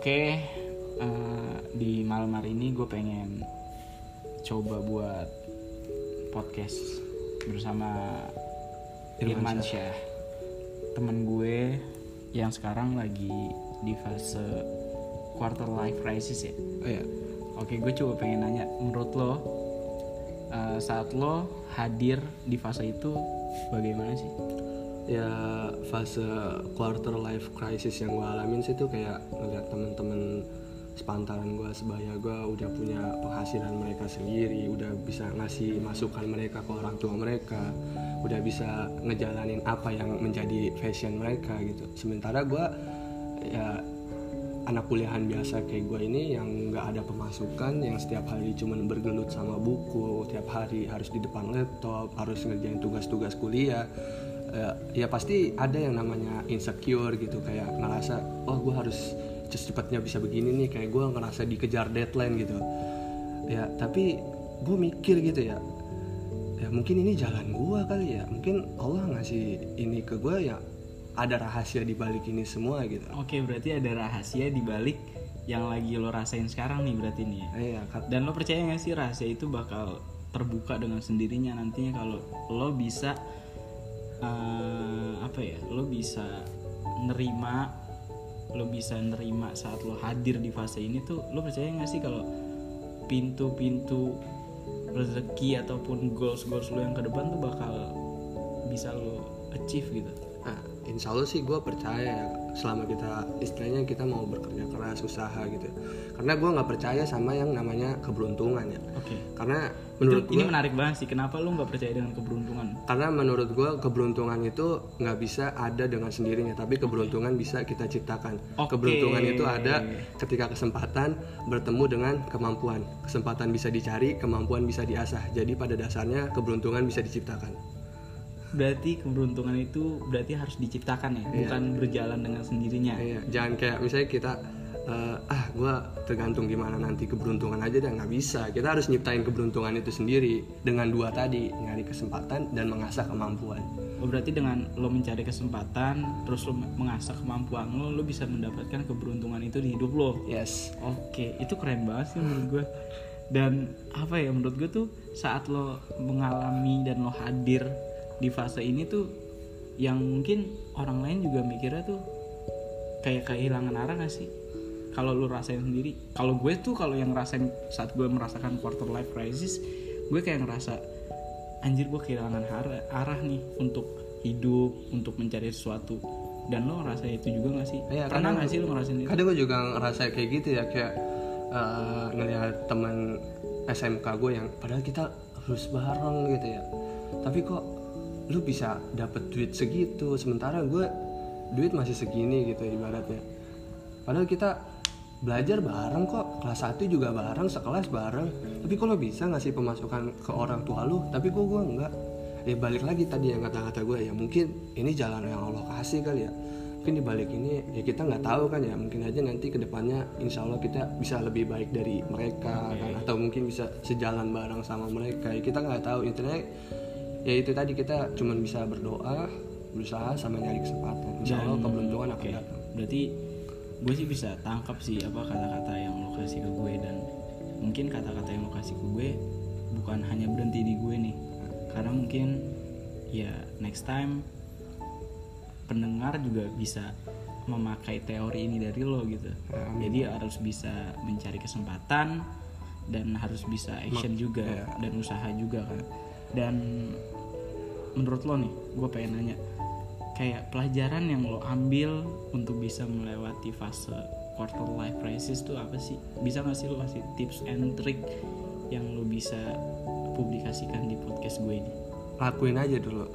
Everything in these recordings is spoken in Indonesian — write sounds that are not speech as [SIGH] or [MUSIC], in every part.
Oke, eh, di malam hari ini gue pengen coba buat podcast bersama Irman Syah, temen gue yang sekarang lagi di fase quarter life crisis ya. Oh ya, Oke, gue coba pengen nanya, menurut lo eh, saat lo hadir di fase itu bagaimana sih? Ya fase quarter life crisis yang gue alamin sih tuh kayak ngeliat temen-temen sepantaran gue sebaya gue udah punya penghasilan mereka sendiri udah bisa ngasih masukan mereka ke orang tua mereka udah bisa ngejalanin apa yang menjadi fashion mereka gitu. Sementara gue ya anak kuliahan biasa kayak gue ini yang nggak ada pemasukan yang setiap hari cuman bergelut sama buku tiap hari harus di depan laptop harus ngerjain tugas-tugas kuliah Eh, ya pasti ada yang namanya insecure gitu kayak ngerasa oh gue harus cepetnya bisa begini nih kayak gue ngerasa dikejar deadline gitu ya tapi gue mikir gitu ya ya mungkin ini jalan gue kali ya mungkin Allah ngasih ini ke gue ya ada rahasia di balik ini semua gitu Oke, berarti ada rahasia di balik yang lagi lo rasain sekarang nih berarti nih. ya? Iya, kat- Dan lo percaya gak sih rahasia itu bakal terbuka dengan sendirinya nantinya kalau lo bisa eh, apa ya? Lo bisa nerima lo bisa nerima saat lo hadir di fase ini tuh lo percaya gak sih kalau pintu-pintu rezeki ataupun goals-goals lo yang ke depan tuh bakal bisa lo achieve gitu. Nah, insya Allah sih gue percaya ya, selama kita istilahnya kita mau bekerja keras usaha gitu karena gue nggak percaya sama yang namanya keberuntungan ya Oke. karena Itu- menurut ini gue menarik banget sih. Kenapa lo nggak percaya dengan keberuntungan? karena menurut gue keberuntungan itu nggak bisa ada dengan sendirinya tapi keberuntungan bisa kita ciptakan Oke. keberuntungan itu ada ketika kesempatan bertemu dengan kemampuan kesempatan bisa dicari kemampuan bisa diasah jadi pada dasarnya keberuntungan bisa diciptakan Berarti keberuntungan itu berarti harus diciptakan ya, bukan berjalan dengan sendirinya. Iya, jangan kayak misalnya kita eh, ah gue tergantung gimana nanti keberuntungan aja dan nggak bisa. Kita harus nyiptain keberuntungan itu sendiri dengan dua tadi nyari kesempatan dan mengasah kemampuan. Oh, berarti dengan lo mencari kesempatan, terus lo mengasah kemampuan lo, lo bisa mendapatkan keberuntungan itu di hidup lo. Yes. Oke, itu keren banget sih menurut gue. Dan apa ya menurut gue tuh saat lo mengalami dan lo hadir di fase ini tuh yang mungkin orang lain juga mikirnya tuh kayak kehilangan arah gak sih? Kalau lo rasain sendiri, kalau gue tuh kalau yang ngerasain saat gue merasakan quarter life crisis, gue kayak ngerasa anjir gue kehilangan arah, arah nih untuk hidup, untuk mencari sesuatu. Dan lo ngerasa itu juga gak sih? Iya, Pernah kadang- gak sih lo ngerasain itu? Kadang gue juga ngerasa kayak gitu ya kayak eh, ngelihat teman SMK gue yang padahal kita harus bareng gitu ya. Tapi kok lu bisa dapet duit segitu sementara gue duit masih segini gitu ibaratnya. Padahal kita belajar bareng kok kelas 1 juga bareng sekelas bareng. Tapi lo bisa ngasih pemasukan ke orang tua lu tapi kok gue enggak? Ya balik lagi tadi yang kata-kata gue ya mungkin ini jalan yang Allah kasih kali ya. Mungkin di balik ini ya kita nggak tahu kan ya mungkin aja nanti ke depannya insya Allah kita bisa lebih baik dari mereka kan atau mungkin bisa sejalan bareng sama mereka. Ya kita nggak tahu intinya ya itu tadi kita cuman bisa berdoa berusaha sama nyari kesempatan insya Allah keberuntungan akan oke. datang Berarti gue sih bisa tangkap sih apa kata-kata yang lo kasih ke gue dan mungkin kata-kata yang lo kasih ke gue bukan hanya berhenti di gue nih. Karena mungkin ya next time pendengar juga bisa memakai teori ini dari lo gitu. Jadi harus bisa mencari kesempatan dan harus bisa action juga dan usaha juga kan. Dan menurut lo nih, gue pengen nanya kayak pelajaran yang lo ambil untuk bisa melewati fase quarter life crisis tuh apa sih? Bisa gak sih lo kasih tips and trick yang lo bisa publikasikan di podcast gue ini? lakuin aja dulu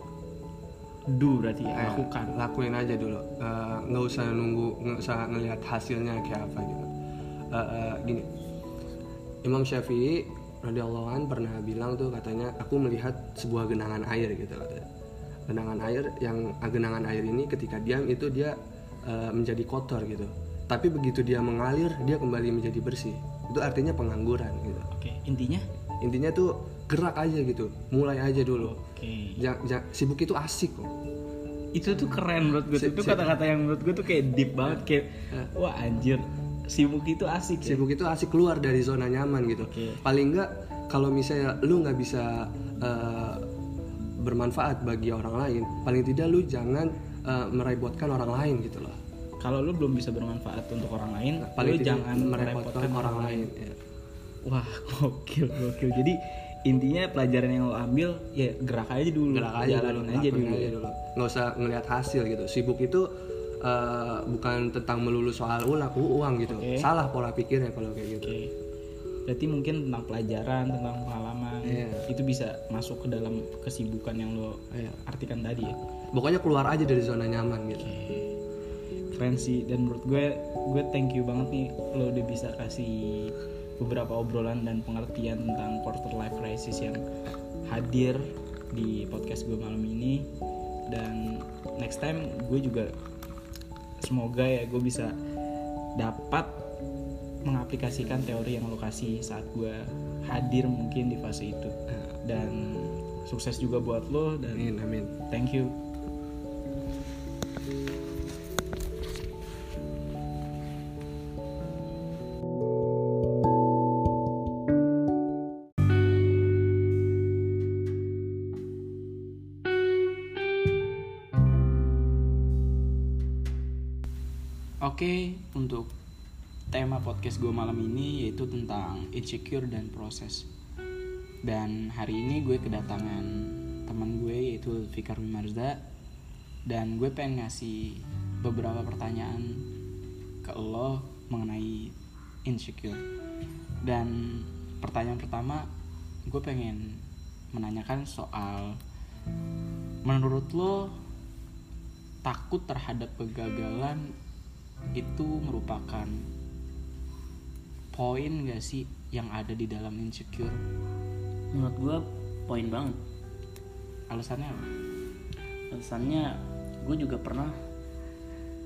Do berarti ya, Eh, lakukan. lakuin aja dulu Eh, nggak usah nunggu nggak usah ngelihat hasilnya kayak apa gitu Eh, eh, gini Imam Syafi'i radhiyallahu an pernah bilang tuh katanya aku melihat sebuah genangan air gitu katanya genangan air yang ah, genangan air ini ketika diam itu dia eh, menjadi kotor gitu tapi begitu dia mengalir dia kembali menjadi bersih itu artinya pengangguran gitu Oke, intinya intinya tuh gerak aja gitu mulai aja dulu oke. Ja- ja- sibuk itu asik kok Itu tuh keren menurut gue. Si- Itu si- kata-kata yang menurut gue tuh kayak deep banget kayak Eh. wah anjir. Sibuk itu asik ya? Sibuk itu asik keluar dari zona nyaman gitu. Oke. paling enggak kalau misalnya lu nggak bisa eh, bermanfaat bagi orang lain paling tidak lu jangan eh, merepotkan orang lain gitu loh. Kalau lu belum bisa bermanfaat untuk orang lain paling lu jangan merepotkan orang lain. ya. wah [LAUGHS] gokil gokil. Jadi intinya pelajaran yang lo ambil ya gerak aja dulu gerak aja jalanin dulu, aja lakuin dulu. aja dulu. Nggak usah ngelihat hasil gitu. Sibuk itu eh, bukan tentang melulu soal ulang uang gitu Oke. salah pola pikirnya kalau kayak gitu Oke. Berarti mungkin tentang pelajaran, tentang pengalaman, Iya. itu bisa masuk ke dalam kesibukan yang lo Iya. artikan tadi ya. pokoknya keluar aja dari zona nyaman gitu Keren sih dan menurut gue gue thank you banget nih lo udah bisa kasih beberapa obrolan dan pengertian tentang quarter life crisis yang hadir di podcast gue malam ini dan next time gue juga semoga ya gue bisa dapat mengaplikasikan teori yang lo kasih saat gue hadir mungkin di fase itu. Dan sukses juga buat lo dan amin amin. thank you Oke, untuk tema podcast gue malam ini yaitu tentang insecure dan proses. Dan hari ini gue kedatangan teman gue yaitu Fikar Wimarza dan gue pengen ngasih beberapa pertanyaan ke lo mengenai insecure. Dan pertanyaan pertama gue pengen menanyakan soal menurut lo takut terhadap kegagalan itu merupakan poin gak sih yang ada di dalam insecure? menurut gue poin banget Alasannya apa? alasannya gue juga pernah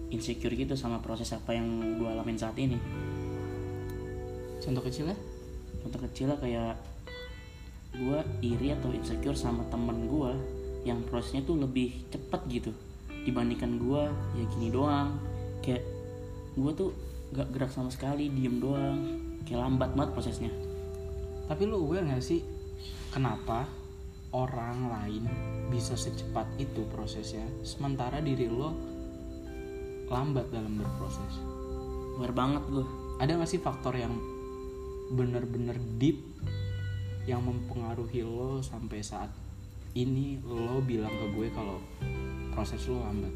insecure gitu sama proses apa yang gue alamin saat ini Contoh kecilnya? contoh kecilnya kayak gue iri atau insecure sama temen gue yang prosesnya tuh lebih cepet gitu dibandingkan gue ya gini doang kayak gue tuh gak gerak sama sekali diem doang kayak lambat banget prosesnya Tapi lo aware gak sih kenapa orang lain bisa secepat itu prosesnya sementara diri lo lambat dalam berproses? aware banget gue Ada gak sih faktor yang bener-bener deep yang mempengaruhi lo sampai saat ini lo bilang ke gue kalau proses lo lambat?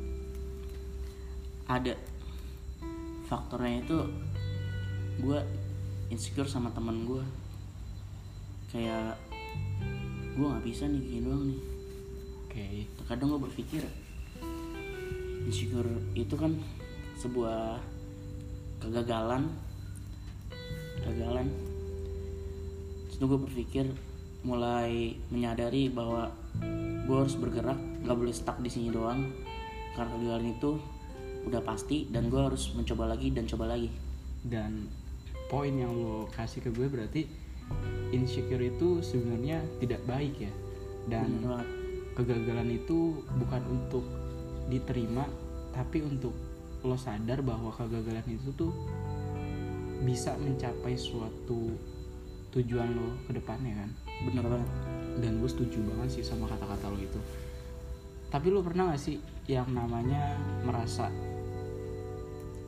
ada faktornya itu gue insecure sama temen gue kayak gue nggak bisa nih gini doang nih. Oke. terkadang gue berpikir insecure itu kan sebuah kegagalan kegagalan. Terus gue berpikir mulai menyadari bahwa gue harus bergerak nggak boleh stuck di sini doang. Karena kegagalan itu udah pasti dan gue harus mencoba lagi dan coba lagi. Dan poin yang lo kasih ke gue berarti insecure itu sebenarnya tidak baik ya. Dan kegagalan itu bukan untuk diterima tapi untuk lo sadar bahwa kegagalan itu tuh bisa mencapai suatu tujuan lo ke depannya kan? Bener banget. Dan gue setuju banget sih sama kata-kata lo itu. Tapi lo pernah gak sih yang namanya merasa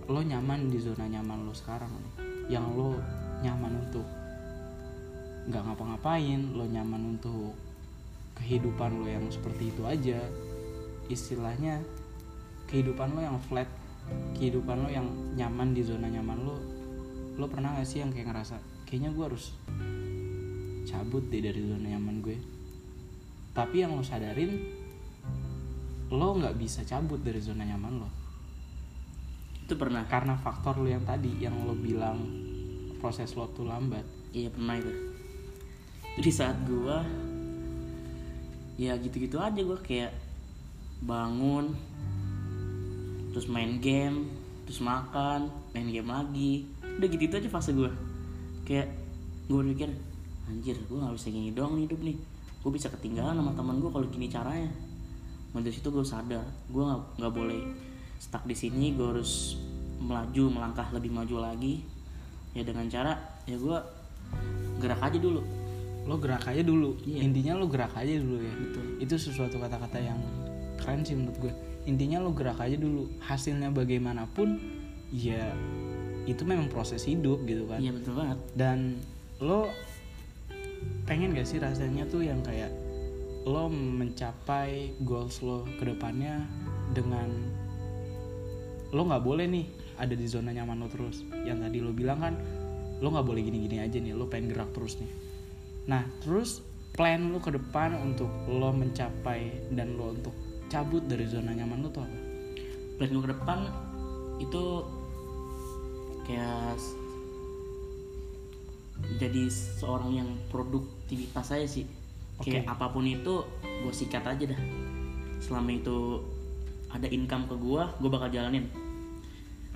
lo nyaman di zona nyaman lo sekarang yang lo nyaman untuk nggak ngapa-ngapain lo nyaman untuk kehidupan lo yang seperti itu aja. Istilahnya kehidupan lo yang flat kehidupan lo yang nyaman di zona nyaman lo. Lo pernah gak sih yang kayak ngerasa kayaknya gue harus cabut deh dari zona nyaman gue. Tapi yang lo sadarin lo nggak bisa cabut dari zona nyaman lo itu pernah karena faktor lo yang tadi yang lo bilang proses lo tuh lambat. Iya pernah itu. Di saat gua Ya gitu-gitu aja gua kayak Bangun Terus main game Terus makan Main game lagi. Udah gitu-gitu aja fase gua. Kayak Gue berpikir Anjir gua gak bisa gini doang hidup nih. Gue bisa ketinggalan sama teman gue kalau gini caranya. Mulai dari situ gue sadar Gue gak, nggak boleh stuck di sini Gue harus melaju melangkah lebih maju lagi. Ya dengan cara ya gue gerak aja dulu. Lo gerak aja dulu. Iya. intinya lo gerak aja dulu ya. Betul. itu sesuatu kata-kata yang keren sih menurut gue. Intinya lo gerak aja dulu. Hasilnya bagaimanapun ya itu memang proses hidup gitu kan. Iya betul banget. Dan lo pengen gak sih rasanya tuh yang kayak lo mencapai goals lo ke depannya dengan lo nggak boleh nih ada di zona nyaman lo terus. Yang tadi lo bilang kan lo nggak boleh gini-gini aja nih lo pengen gerak terus nih. Nah terus plan lo ke depan untuk lo mencapai dan lo untuk cabut dari zona nyaman lo tuh apa? Plan gue ke depan itu kayak jadi seorang yang produktivitas saya sih. Kayak Oke. apa pun itu gue sikat aja dah. Selama itu ada income ke gue gue bakal jalanin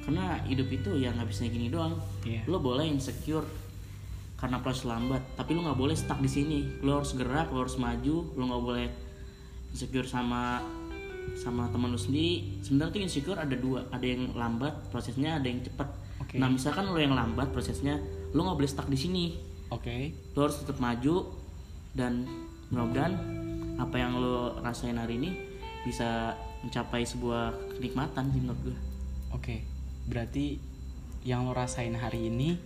karena hidup itu ya nggak bisa gini doang. Iya. lo boleh insecure karena proses lambat tapi lo nggak boleh stuck di sini. Lo harus gerak lo harus maju lo nggak boleh insecure sama sama teman lo sendiri. Sebenarnya tuh insecure ada dua ada yang lambat prosesnya ada yang cepat Oke. nah misalkan lo yang lambat prosesnya lo nggak boleh stuck di sini. Oke. Lo harus tetap maju dan mudah-mudahan apa yang lo rasain hari ini bisa mencapai sebuah kenikmatan sih menurut gue Oke, berarti yang lo rasain hari ini,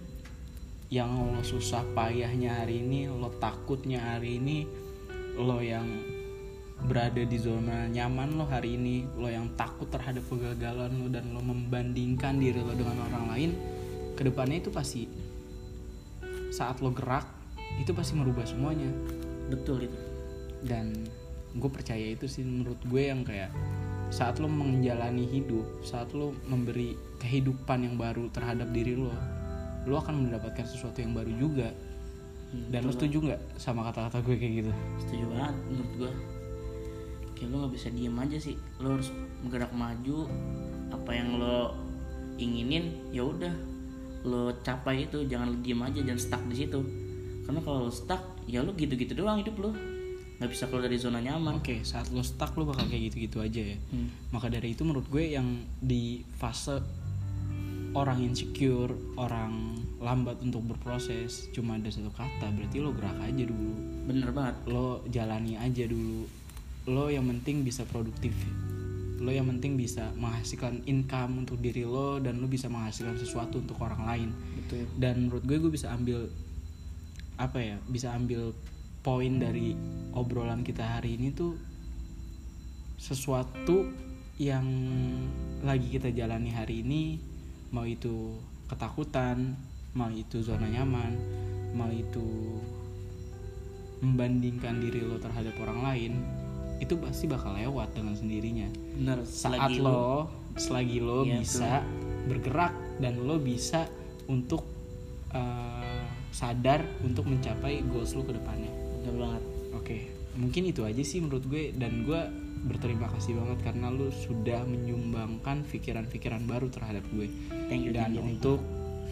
yang lo susah payahnya hari ini, lo takutnya hari ini, lo yang berada di zona nyaman lo hari ini, lo yang takut terhadap kegagalan lo dan lo membandingkan diri lo dengan orang lain, ke depannya itu pasti saat lo gerak itu pasti merubah semuanya. Betul itu. Dan gue percaya itu sih menurut gue yang kayak saat lo menjalani hidup saat lo memberi kehidupan yang baru terhadap diri lo lo akan mendapatkan sesuatu yang baru juga. Hmm, dan lo setuju nggak sama kata-kata gue kayak gitu? Setuju banget menurut gua. Kayak lo nggak bisa diem aja sih. Lo harus bergerak maju apa yang lo inginin ya udah. Lo capai itu jangan lo diem aja jangan stuck di situ. Karena kalau lo stuck ya lo gitu-gitu doang hidup lo nggak bisa keluar dari zona nyaman. Oke saat lo stuck lo bakal kayak gitu-gitu aja ya. Hmm. maka dari itu menurut gue yang di fase orang insecure orang lambat untuk berproses cuma ada satu kata berarti lo gerak aja dulu. Bener banget. Lo jalani aja dulu. Lo yang penting bisa produktif. Lo yang penting bisa menghasilkan income untuk diri lo dan lo bisa menghasilkan sesuatu untuk orang lain. Betul. Dan menurut gue gue bisa ambil apa ya bisa ambil poin dari obrolan kita hari ini tuh sesuatu yang lagi kita jalani hari ini mau itu ketakutan mau itu zona nyaman mau itu membandingkan diri lo terhadap orang lain itu pasti bakal lewat dengan sendirinya. Bener saat selagi lo selagi lo Iya, bisa bergerak dan lo bisa untuk eh, sadar untuk mencapai goals lo ke depannya bener banget. Oke mungkin itu aja sih menurut gue dan gue berterima kasih banget karena lo sudah menyumbangkan pikiran-pikiran baru terhadap gue. Thank you dan thank you. untuk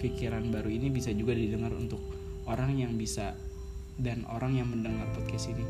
pikiran baru ini bisa juga didengar untuk orang yang bisa dan orang yang mendengar podcast ini